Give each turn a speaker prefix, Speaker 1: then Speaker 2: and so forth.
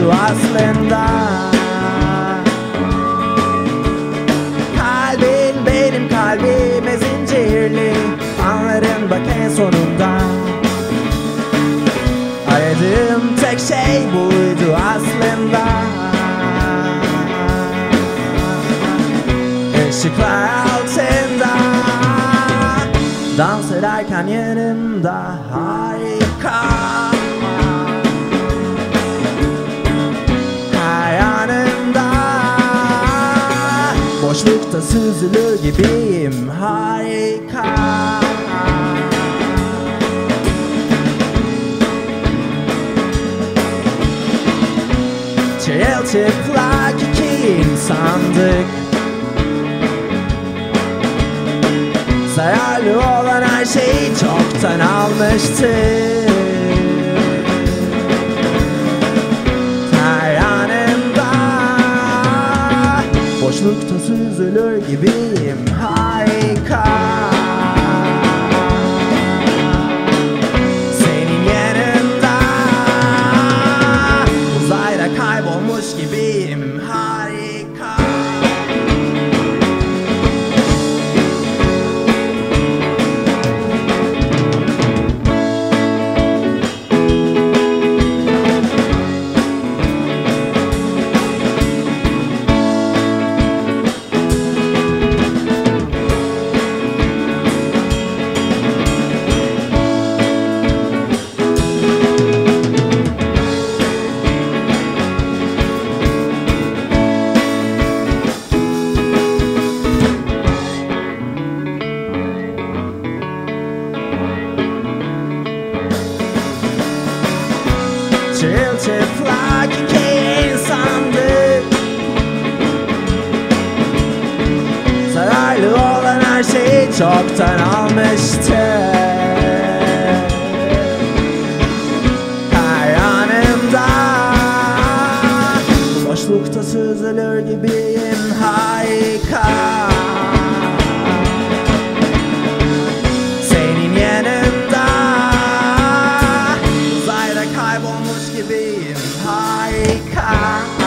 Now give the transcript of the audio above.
Speaker 1: buydu aslında. Kalbin benim kalbime zincirli. Anlarım bak en sonunda. Aradığım tek şey buydu aslında. Işıklar altında. Dans ederken yanımda. harika Boşlukta süzülür gibiyim. Harika. Çırılçıplak iki insandık. Zararlı olan her şeyi çoktan almıştık Boşlukta süzülür gibiyim. Harika. Senin yanında Uzayda kaybolmuş gibiyim. Harika çılçıplak iki insandık Zararlı çoktan almıştı Her anımda Boşlukta süzülür gibiyim harika. måske VM har ikke kamp